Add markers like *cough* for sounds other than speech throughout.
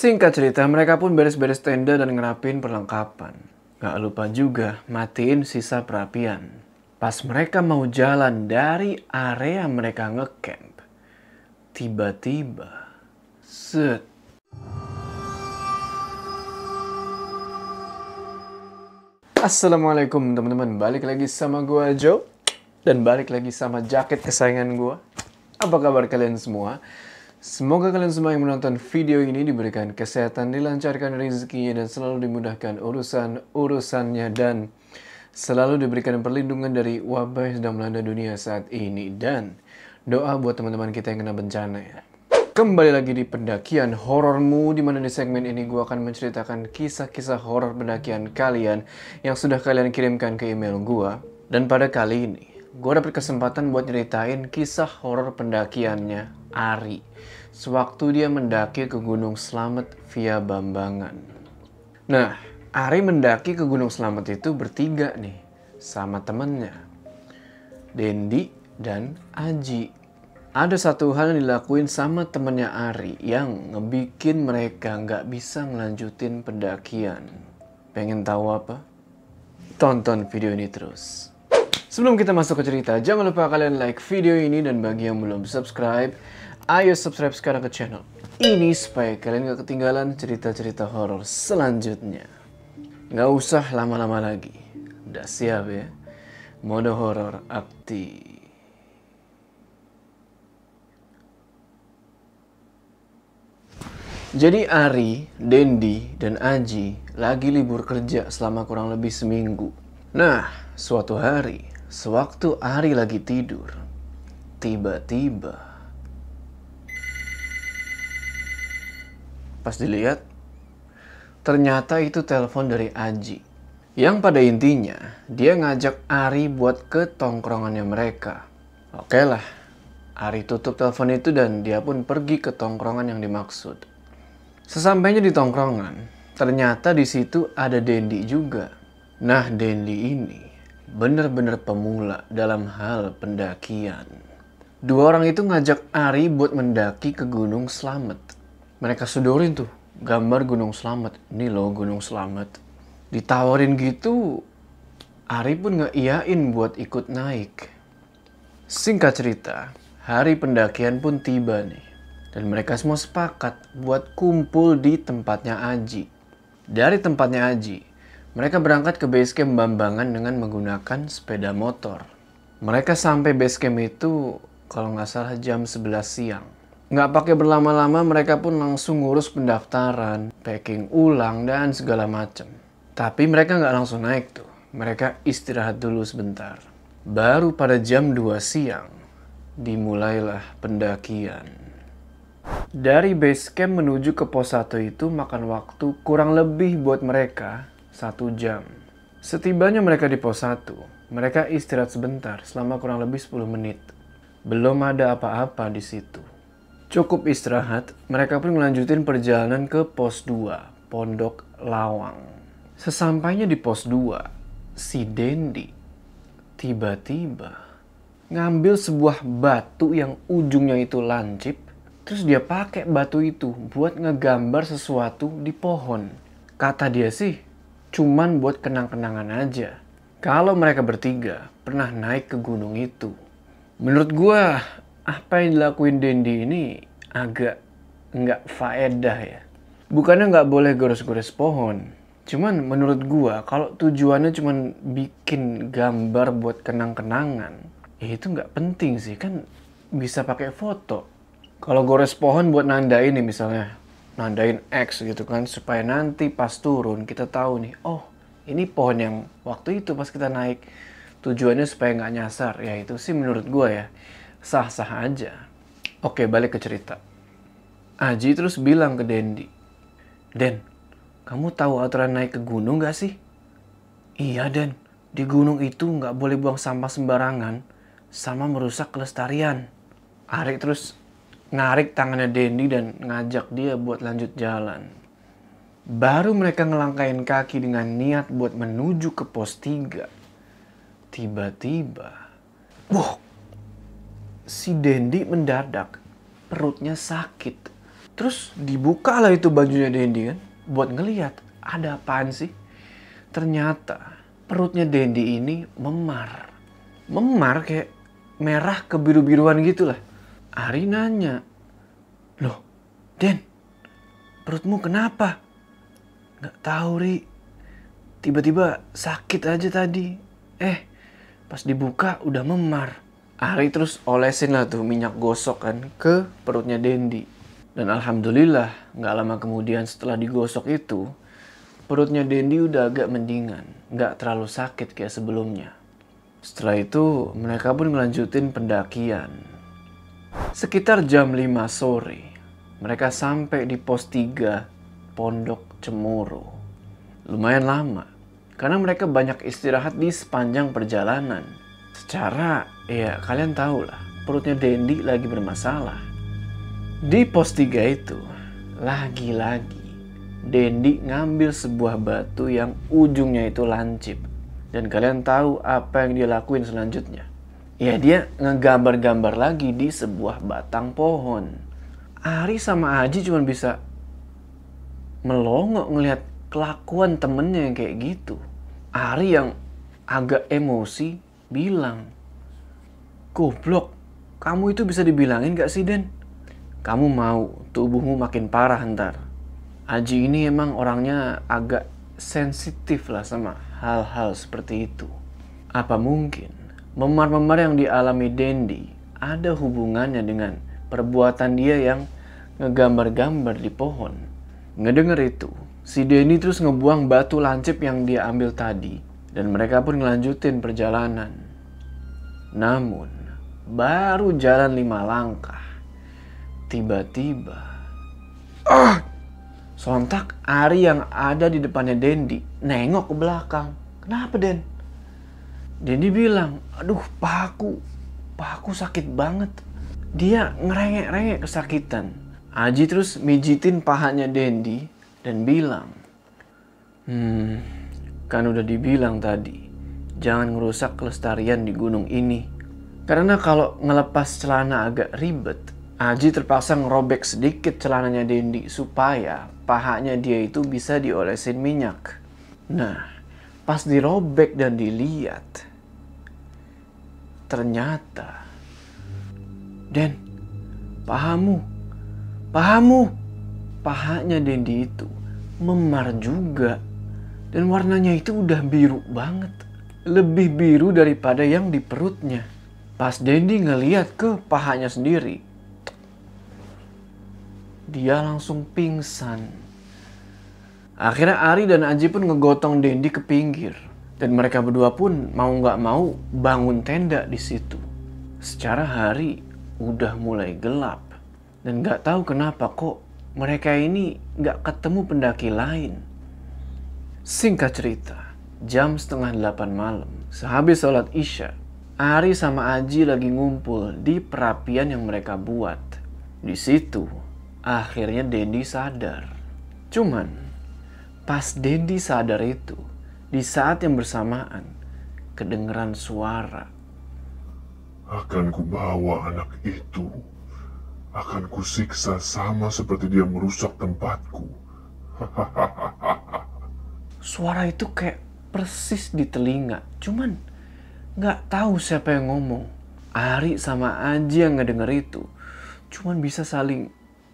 Singkat cerita, mereka pun beres-beres tenda dan ngerapin perlengkapan. Gak lupa juga matiin sisa perapian. Pas mereka mau jalan dari area mereka ngecamp, tiba-tiba, set, Assalamualaikum teman-teman, balik lagi sama gua Joe dan balik lagi sama jaket kesayangan gua. Apa kabar kalian semua? Semoga kalian semua yang menonton video ini diberikan kesehatan, dilancarkan rezekinya dan selalu dimudahkan urusan-urusannya dan selalu diberikan perlindungan dari wabah yang sedang melanda dunia saat ini dan doa buat teman-teman kita yang kena bencana ya. Kembali lagi di pendakian horormu di mana di segmen ini gue akan menceritakan kisah-kisah horor pendakian kalian yang sudah kalian kirimkan ke email gue. Dan pada kali ini, gue dapat kesempatan buat nyeritain kisah horor pendakiannya Ari. Sewaktu dia mendaki ke Gunung Slamet via Bambangan. Nah, Ari mendaki ke Gunung Slamet itu bertiga nih, sama temennya. Dendi dan Aji ada satu hal yang dilakuin sama temennya Ari yang ngebikin mereka nggak bisa ngelanjutin pendakian. Pengen tahu apa? Tonton video ini terus. Sebelum kita masuk ke cerita, jangan lupa kalian like video ini dan bagi yang belum subscribe, ayo subscribe sekarang ke channel ini supaya kalian gak ketinggalan cerita-cerita horor selanjutnya. Nggak usah lama-lama lagi. Udah siap ya? Mode horor aktif. Jadi Ari, Dendi, dan Aji lagi libur kerja selama kurang lebih seminggu. Nah, suatu hari, sewaktu Ari lagi tidur, tiba-tiba pas dilihat, ternyata itu telepon dari Aji. Yang pada intinya, dia ngajak Ari buat ke tongkrongannya mereka. Oke lah, Ari tutup telepon itu dan dia pun pergi ke tongkrongan yang dimaksud. Sesampainya di tongkrongan, ternyata di situ ada Dendi juga. Nah, Dendi ini bener-bener pemula dalam hal pendakian. Dua orang itu ngajak Ari buat mendaki ke Gunung Slamet. Mereka sodorin tuh gambar Gunung Slamet. Ini loh Gunung Slamet. Ditawarin gitu, Ari pun nggak iyain buat ikut naik. Singkat cerita, hari pendakian pun tiba nih. Dan mereka semua sepakat buat kumpul di tempatnya Aji. Dari tempatnya Aji, mereka berangkat ke base camp Bambangan dengan menggunakan sepeda motor. Mereka sampai base camp itu kalau nggak salah jam 11 siang. Nggak pakai berlama-lama mereka pun langsung ngurus pendaftaran, packing ulang, dan segala macam. Tapi mereka nggak langsung naik tuh. Mereka istirahat dulu sebentar. Baru pada jam 2 siang, dimulailah pendakian. Dari base camp menuju ke pos 1 itu makan waktu kurang lebih buat mereka satu jam. Setibanya mereka di pos 1, mereka istirahat sebentar selama kurang lebih 10 menit. Belum ada apa-apa di situ. Cukup istirahat, mereka pun melanjutin perjalanan ke pos 2, Pondok Lawang. Sesampainya di pos 2, si Dendi tiba-tiba ngambil sebuah batu yang ujungnya itu lancip Terus dia pakai batu itu buat ngegambar sesuatu di pohon. Kata dia sih, cuman buat kenang-kenangan aja. Kalau mereka bertiga pernah naik ke gunung itu. Menurut gua, apa yang dilakuin Dendi ini agak nggak faedah ya. Bukannya nggak boleh gores-gores pohon. Cuman menurut gua, kalau tujuannya cuman bikin gambar buat kenang-kenangan, ya itu nggak penting sih. Kan bisa pakai foto kalau gores pohon buat nandain nih misalnya, nandain X gitu kan, supaya nanti pas turun kita tahu nih, oh ini pohon yang waktu itu pas kita naik tujuannya supaya nggak nyasar. Ya itu sih menurut gue ya sah-sah aja. Oke balik ke cerita. Aji terus bilang ke Dendi, Den, kamu tahu aturan naik ke gunung gak sih? Iya Den, di gunung itu nggak boleh buang sampah sembarangan sama merusak kelestarian. Ari terus narik tangannya Dendi dan ngajak dia buat lanjut jalan. Baru mereka ngelangkain kaki dengan niat buat menuju ke pos 3. Tiba-tiba, wah, si Dendi mendadak perutnya sakit. Terus dibuka lah itu bajunya Dendi kan. Buat ngeliat ada apaan sih. Ternyata perutnya Dendi ini memar. Memar kayak merah kebiru-biruan gitu lah. Ari nanya. Loh, Den, perutmu kenapa? Gak tahu, Ri. Tiba-tiba sakit aja tadi. Eh, pas dibuka udah memar. Ari terus olesin lah tuh minyak gosok kan ke perutnya Dendi. Dan alhamdulillah nggak lama kemudian setelah digosok itu perutnya Dendi udah agak mendingan, nggak terlalu sakit kayak sebelumnya. Setelah itu mereka pun melanjutin pendakian. Sekitar jam 5 sore, mereka sampai di pos 3 Pondok Cemoro. Lumayan lama, karena mereka banyak istirahat di sepanjang perjalanan. Secara, ya kalian tahu lah, perutnya Dendi lagi bermasalah. Di pos 3 itu, lagi-lagi Dendi ngambil sebuah batu yang ujungnya itu lancip. Dan kalian tahu apa yang dia lakuin selanjutnya? Ya dia ngegambar-gambar lagi di sebuah batang pohon. Ari sama Aji cuma bisa melongo ngelihat kelakuan temennya yang kayak gitu. Ari yang agak emosi bilang, Goblok, kamu itu bisa dibilangin gak sih Den? kamu mau tubuhmu makin parah ntar. Aji ini emang orangnya agak sensitif lah sama hal-hal seperti itu. Apa mungkin memar-memar yang dialami Dendi ada hubungannya dengan perbuatan dia yang ngegambar-gambar di pohon? Ngedenger itu, si Dendi terus ngebuang batu lancip yang dia ambil tadi dan mereka pun ngelanjutin perjalanan. Namun, baru jalan lima langkah Tiba-tiba, ah, sontak Ari yang ada di depannya Dendi nengok ke belakang. Kenapa Den? Dendi bilang, aduh paku, paku sakit banget. Dia ngerengek-rengek kesakitan. Aji terus mijitin pahanya Dendi dan bilang, hmm, kan udah dibilang tadi, jangan ngerusak kelestarian di gunung ini. Karena kalau ngelepas celana agak ribet, Aji terpaksa ngerobek sedikit celananya Dendi supaya pahanya dia itu bisa diolesin minyak. Nah, pas dirobek dan dilihat, ternyata Den, pahamu, pahamu, pahanya Dendi itu memar juga. Dan warnanya itu udah biru banget. Lebih biru daripada yang di perutnya. Pas Dendi ngeliat ke pahanya sendiri, dia langsung pingsan. Akhirnya Ari dan Aji pun ngegotong Dendi ke pinggir. Dan mereka berdua pun mau nggak mau bangun tenda di situ. Secara hari udah mulai gelap. Dan nggak tahu kenapa kok mereka ini nggak ketemu pendaki lain. Singkat cerita, jam setengah delapan malam, sehabis sholat isya, Ari sama Aji lagi ngumpul di perapian yang mereka buat. Di situ, Akhirnya Dendi sadar. Cuman pas Dendi sadar itu, di saat yang bersamaan, kedengeran suara. Akan kubawa anak itu. Akan kusiksa sama seperti dia merusak tempatku. *laughs* suara itu kayak persis di telinga. Cuman nggak tahu siapa yang ngomong. Ari sama Aji yang ngedenger itu. Cuman bisa saling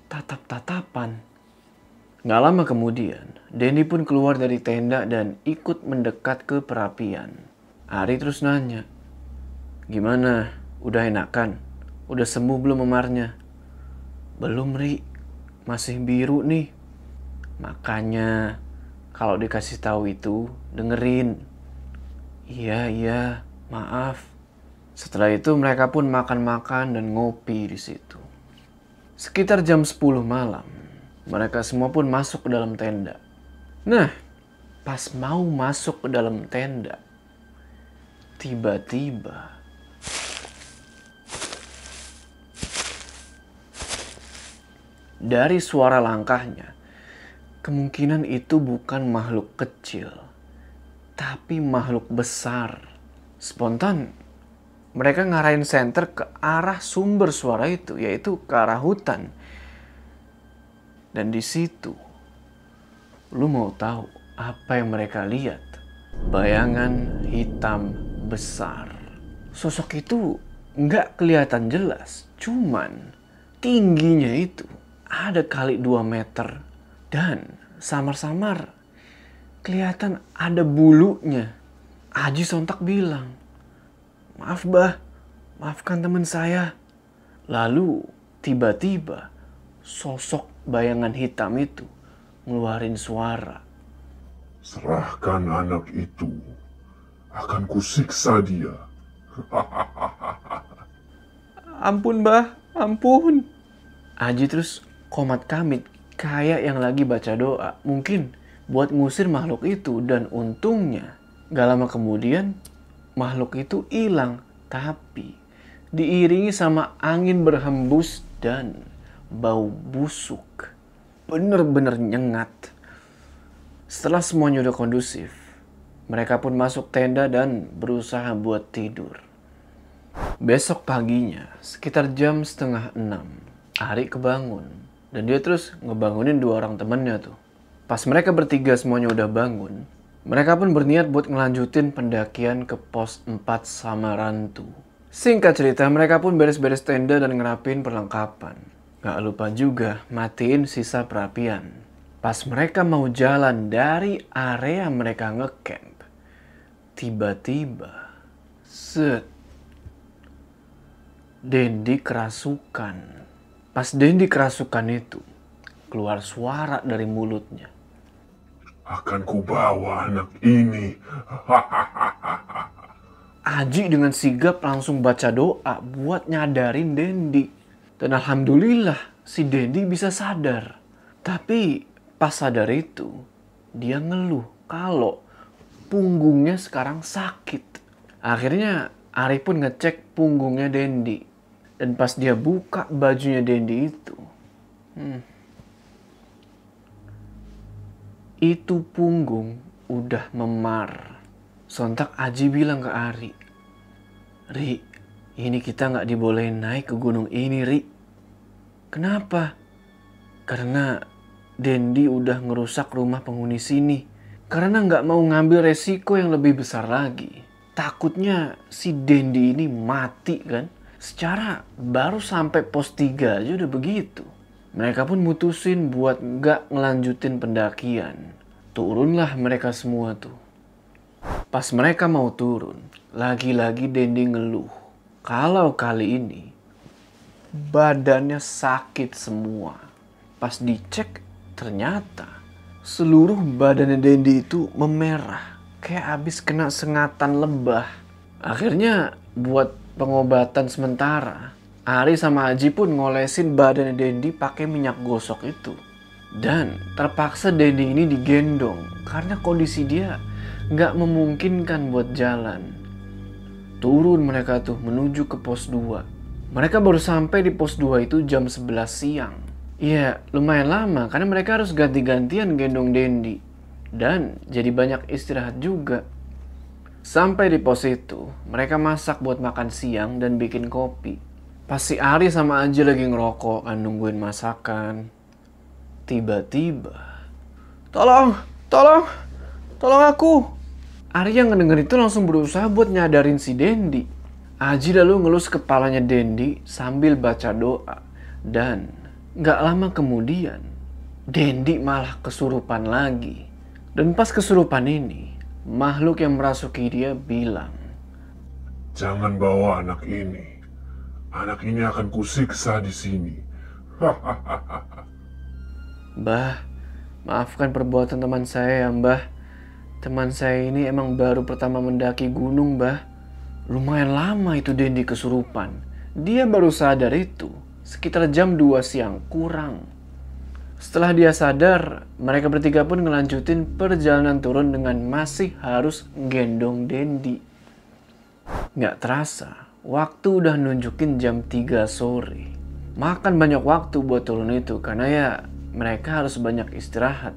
tatap-tatapan. Gak lama kemudian, Denny pun keluar dari tenda dan ikut mendekat ke perapian. Ari terus nanya, Gimana? Udah enakan? Udah sembuh belum memarnya? Belum, Ri. Masih biru nih. Makanya, kalau dikasih tahu itu, dengerin. Iya, iya, maaf. Setelah itu mereka pun makan-makan dan ngopi di situ. Sekitar jam 10 malam, mereka semua pun masuk ke dalam tenda. Nah, pas mau masuk ke dalam tenda, tiba-tiba dari suara langkahnya, kemungkinan itu bukan makhluk kecil, tapi makhluk besar. Spontan, mereka ngarahin senter ke arah sumber suara itu, yaitu ke arah hutan. Dan di situ, lu mau tahu apa yang mereka lihat? Bayangan hitam besar. Sosok itu nggak kelihatan jelas, cuman tingginya itu ada kali 2 meter dan samar-samar kelihatan ada bulunya. Aji sontak bilang, maaf bah, maafkan teman saya. Lalu tiba-tiba sosok bayangan hitam itu ngeluarin suara. Serahkan anak itu, akan kusiksa dia. *laughs* Ampun bah, ampun. Aji terus komat kamit kayak yang lagi baca doa. Mungkin buat ngusir makhluk itu dan untungnya gak lama kemudian makhluk itu hilang. Tapi diiringi sama angin berhembus dan bau busuk. Bener-bener nyengat. Setelah semuanya udah kondusif, mereka pun masuk tenda dan berusaha buat tidur. Besok paginya, sekitar jam setengah enam, Ari kebangun. Dan dia terus ngebangunin dua orang temennya tuh. Pas mereka bertiga semuanya udah bangun, mereka pun berniat buat ngelanjutin pendakian ke pos 4 Samarantu. Singkat cerita, mereka pun beres-beres tenda dan ngerapin perlengkapan. Gak lupa juga matiin sisa perapian. Pas mereka mau jalan dari area mereka ngecamp, tiba-tiba, set, Dendi kerasukan. Pas Dendi kerasukan itu, keluar suara dari mulutnya. Akan kubawa anak ini. Aji dengan sigap langsung baca doa buat nyadarin Dendi. Dan alhamdulillah si Dendi bisa sadar. Tapi pas sadar itu, dia ngeluh kalau punggungnya sekarang sakit. Akhirnya Ari pun ngecek punggungnya Dendi. Dan pas dia buka bajunya Dendi itu, hmm, itu punggung udah memar. Sontak Aji bilang ke Ari, Ri, ini kita nggak dibolehin naik ke gunung ini, Ri. Kenapa? Karena Dendi udah ngerusak rumah penghuni sini. Karena nggak mau ngambil resiko yang lebih besar lagi. Takutnya si Dendi ini mati kan? Secara baru sampai pos 3 aja udah begitu. Mereka pun mutusin buat nggak ngelanjutin pendakian. Turunlah mereka semua tuh. Pas mereka mau turun, lagi-lagi Dendi ngeluh. Kalau kali ini badannya sakit semua. Pas dicek ternyata seluruh badannya Dendi itu memerah. Kayak habis kena sengatan lebah. Akhirnya buat pengobatan sementara, Ari sama Aji pun ngolesin badannya Dendi pakai minyak gosok itu. Dan terpaksa Dendi ini digendong karena kondisi dia nggak memungkinkan buat jalan. Turun mereka tuh menuju ke pos 2. Mereka baru sampai di pos 2 itu jam 11 siang. Iya, lumayan lama karena mereka harus ganti-gantian gendong Dendi. Dan jadi banyak istirahat juga. Sampai di pos itu, mereka masak buat makan siang dan bikin kopi. Pas si Ari sama Aji lagi ngerokok kan nungguin masakan. Tiba-tiba, tolong, tolong, tolong aku. Ari yang ngedenger itu langsung berusaha buat nyadarin si Dendi. Aji lalu ngelus kepalanya Dendi sambil baca doa. Dan gak lama kemudian, Dendi malah kesurupan lagi. Dan pas kesurupan ini, makhluk yang merasuki dia bilang, Jangan bawa anak ini. Anak ini akan kusiksa di sini. *laughs* Mbah, maafkan perbuatan teman saya ya mbah. Teman saya ini emang baru pertama mendaki gunung mbah. Lumayan lama itu Dendi kesurupan. Dia baru sadar itu sekitar jam 2 siang kurang. Setelah dia sadar, mereka bertiga pun ngelanjutin perjalanan turun dengan masih harus gendong Dendi. Nggak terasa, waktu udah nunjukin jam 3 sore. Makan banyak waktu buat turun itu karena ya mereka harus banyak istirahat.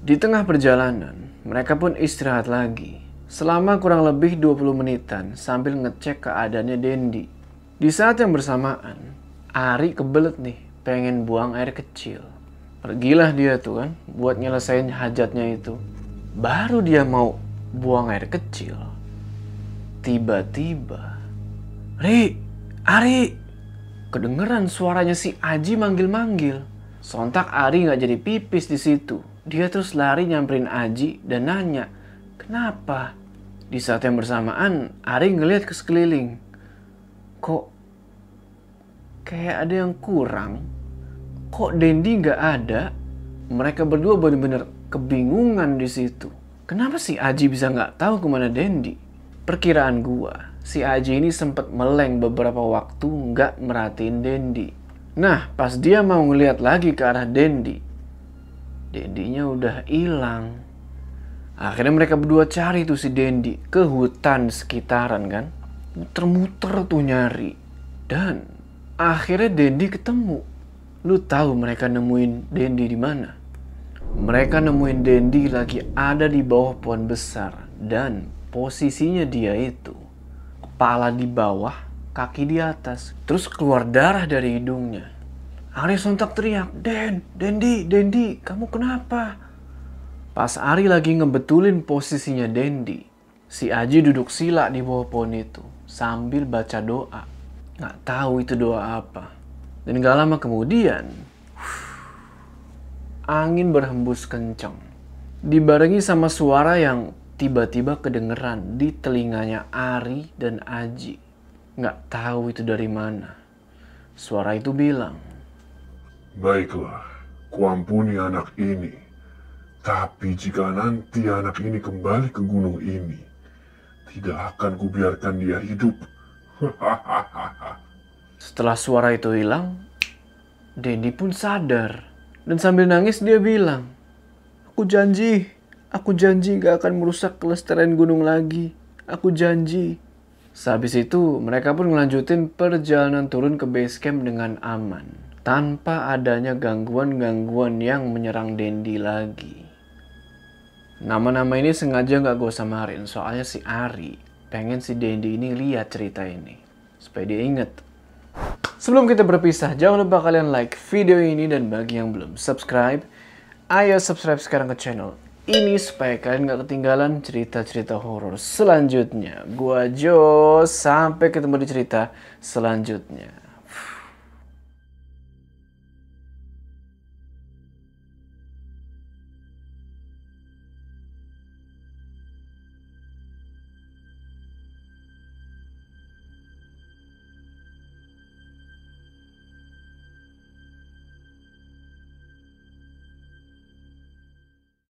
Di tengah perjalanan, mereka pun istirahat lagi. Selama kurang lebih 20 menitan sambil ngecek keadaannya Dendi. Di saat yang bersamaan, Ari kebelet nih pengen buang air kecil. Pergilah dia tuh kan buat nyelesain hajatnya itu. Baru dia mau buang air kecil. Tiba-tiba, Ri, Ari, kedengeran suaranya si Aji manggil-manggil. Sontak Ari nggak jadi pipis di situ. Dia terus lari nyamperin Aji dan nanya, kenapa? Di saat yang bersamaan, Ari ngeliat ke sekeliling. Kok kayak ada yang kurang? kok Dendi nggak ada? Mereka berdua benar-benar kebingungan di situ. Kenapa si Aji bisa nggak tahu ke mana Dendi? Perkiraan gua, si Aji ini sempat meleng beberapa waktu nggak merhatiin Dendi. Nah, pas dia mau ngeliat lagi ke arah Dendi, Dendinya udah hilang. Akhirnya mereka berdua cari tuh si Dendi ke hutan sekitaran kan. Muter-muter tuh nyari. Dan akhirnya Dendi ketemu. Lu tahu mereka nemuin Dendi di mana? Mereka nemuin Dendi lagi ada di bawah pohon besar dan posisinya dia itu kepala di bawah, kaki di atas, terus keluar darah dari hidungnya. Ari sontak teriak, Den, Dendi, Dendi, kamu kenapa? Pas Ari lagi ngebetulin posisinya Dendi, si Aji duduk sila di bawah pohon itu sambil baca doa. Nggak tahu itu doa apa. Dan gak lama kemudian, angin berhembus kencang. Dibarengi sama suara yang tiba-tiba kedengeran di telinganya Ari dan Aji. Gak tahu itu dari mana. Suara itu bilang, Baiklah, kuampuni anak ini. Tapi jika nanti anak ini kembali ke gunung ini, tidak akan kubiarkan dia hidup. *laughs* Setelah suara itu hilang, Dendi pun sadar. Dan sambil nangis dia bilang, Aku janji, aku janji gak akan merusak kelestarian gunung lagi. Aku janji. Sehabis itu, mereka pun melanjutin perjalanan turun ke base camp dengan aman. Tanpa adanya gangguan-gangguan yang menyerang Dendi lagi. Nama-nama ini sengaja gak gue samarin, soalnya si Ari pengen si Dendi ini lihat cerita ini. Supaya dia inget Sebelum kita berpisah, jangan lupa kalian like video ini dan bagi yang belum subscribe, ayo subscribe sekarang ke channel ini supaya kalian gak ketinggalan cerita-cerita horor selanjutnya. Gua Jo, sampai ketemu di cerita selanjutnya.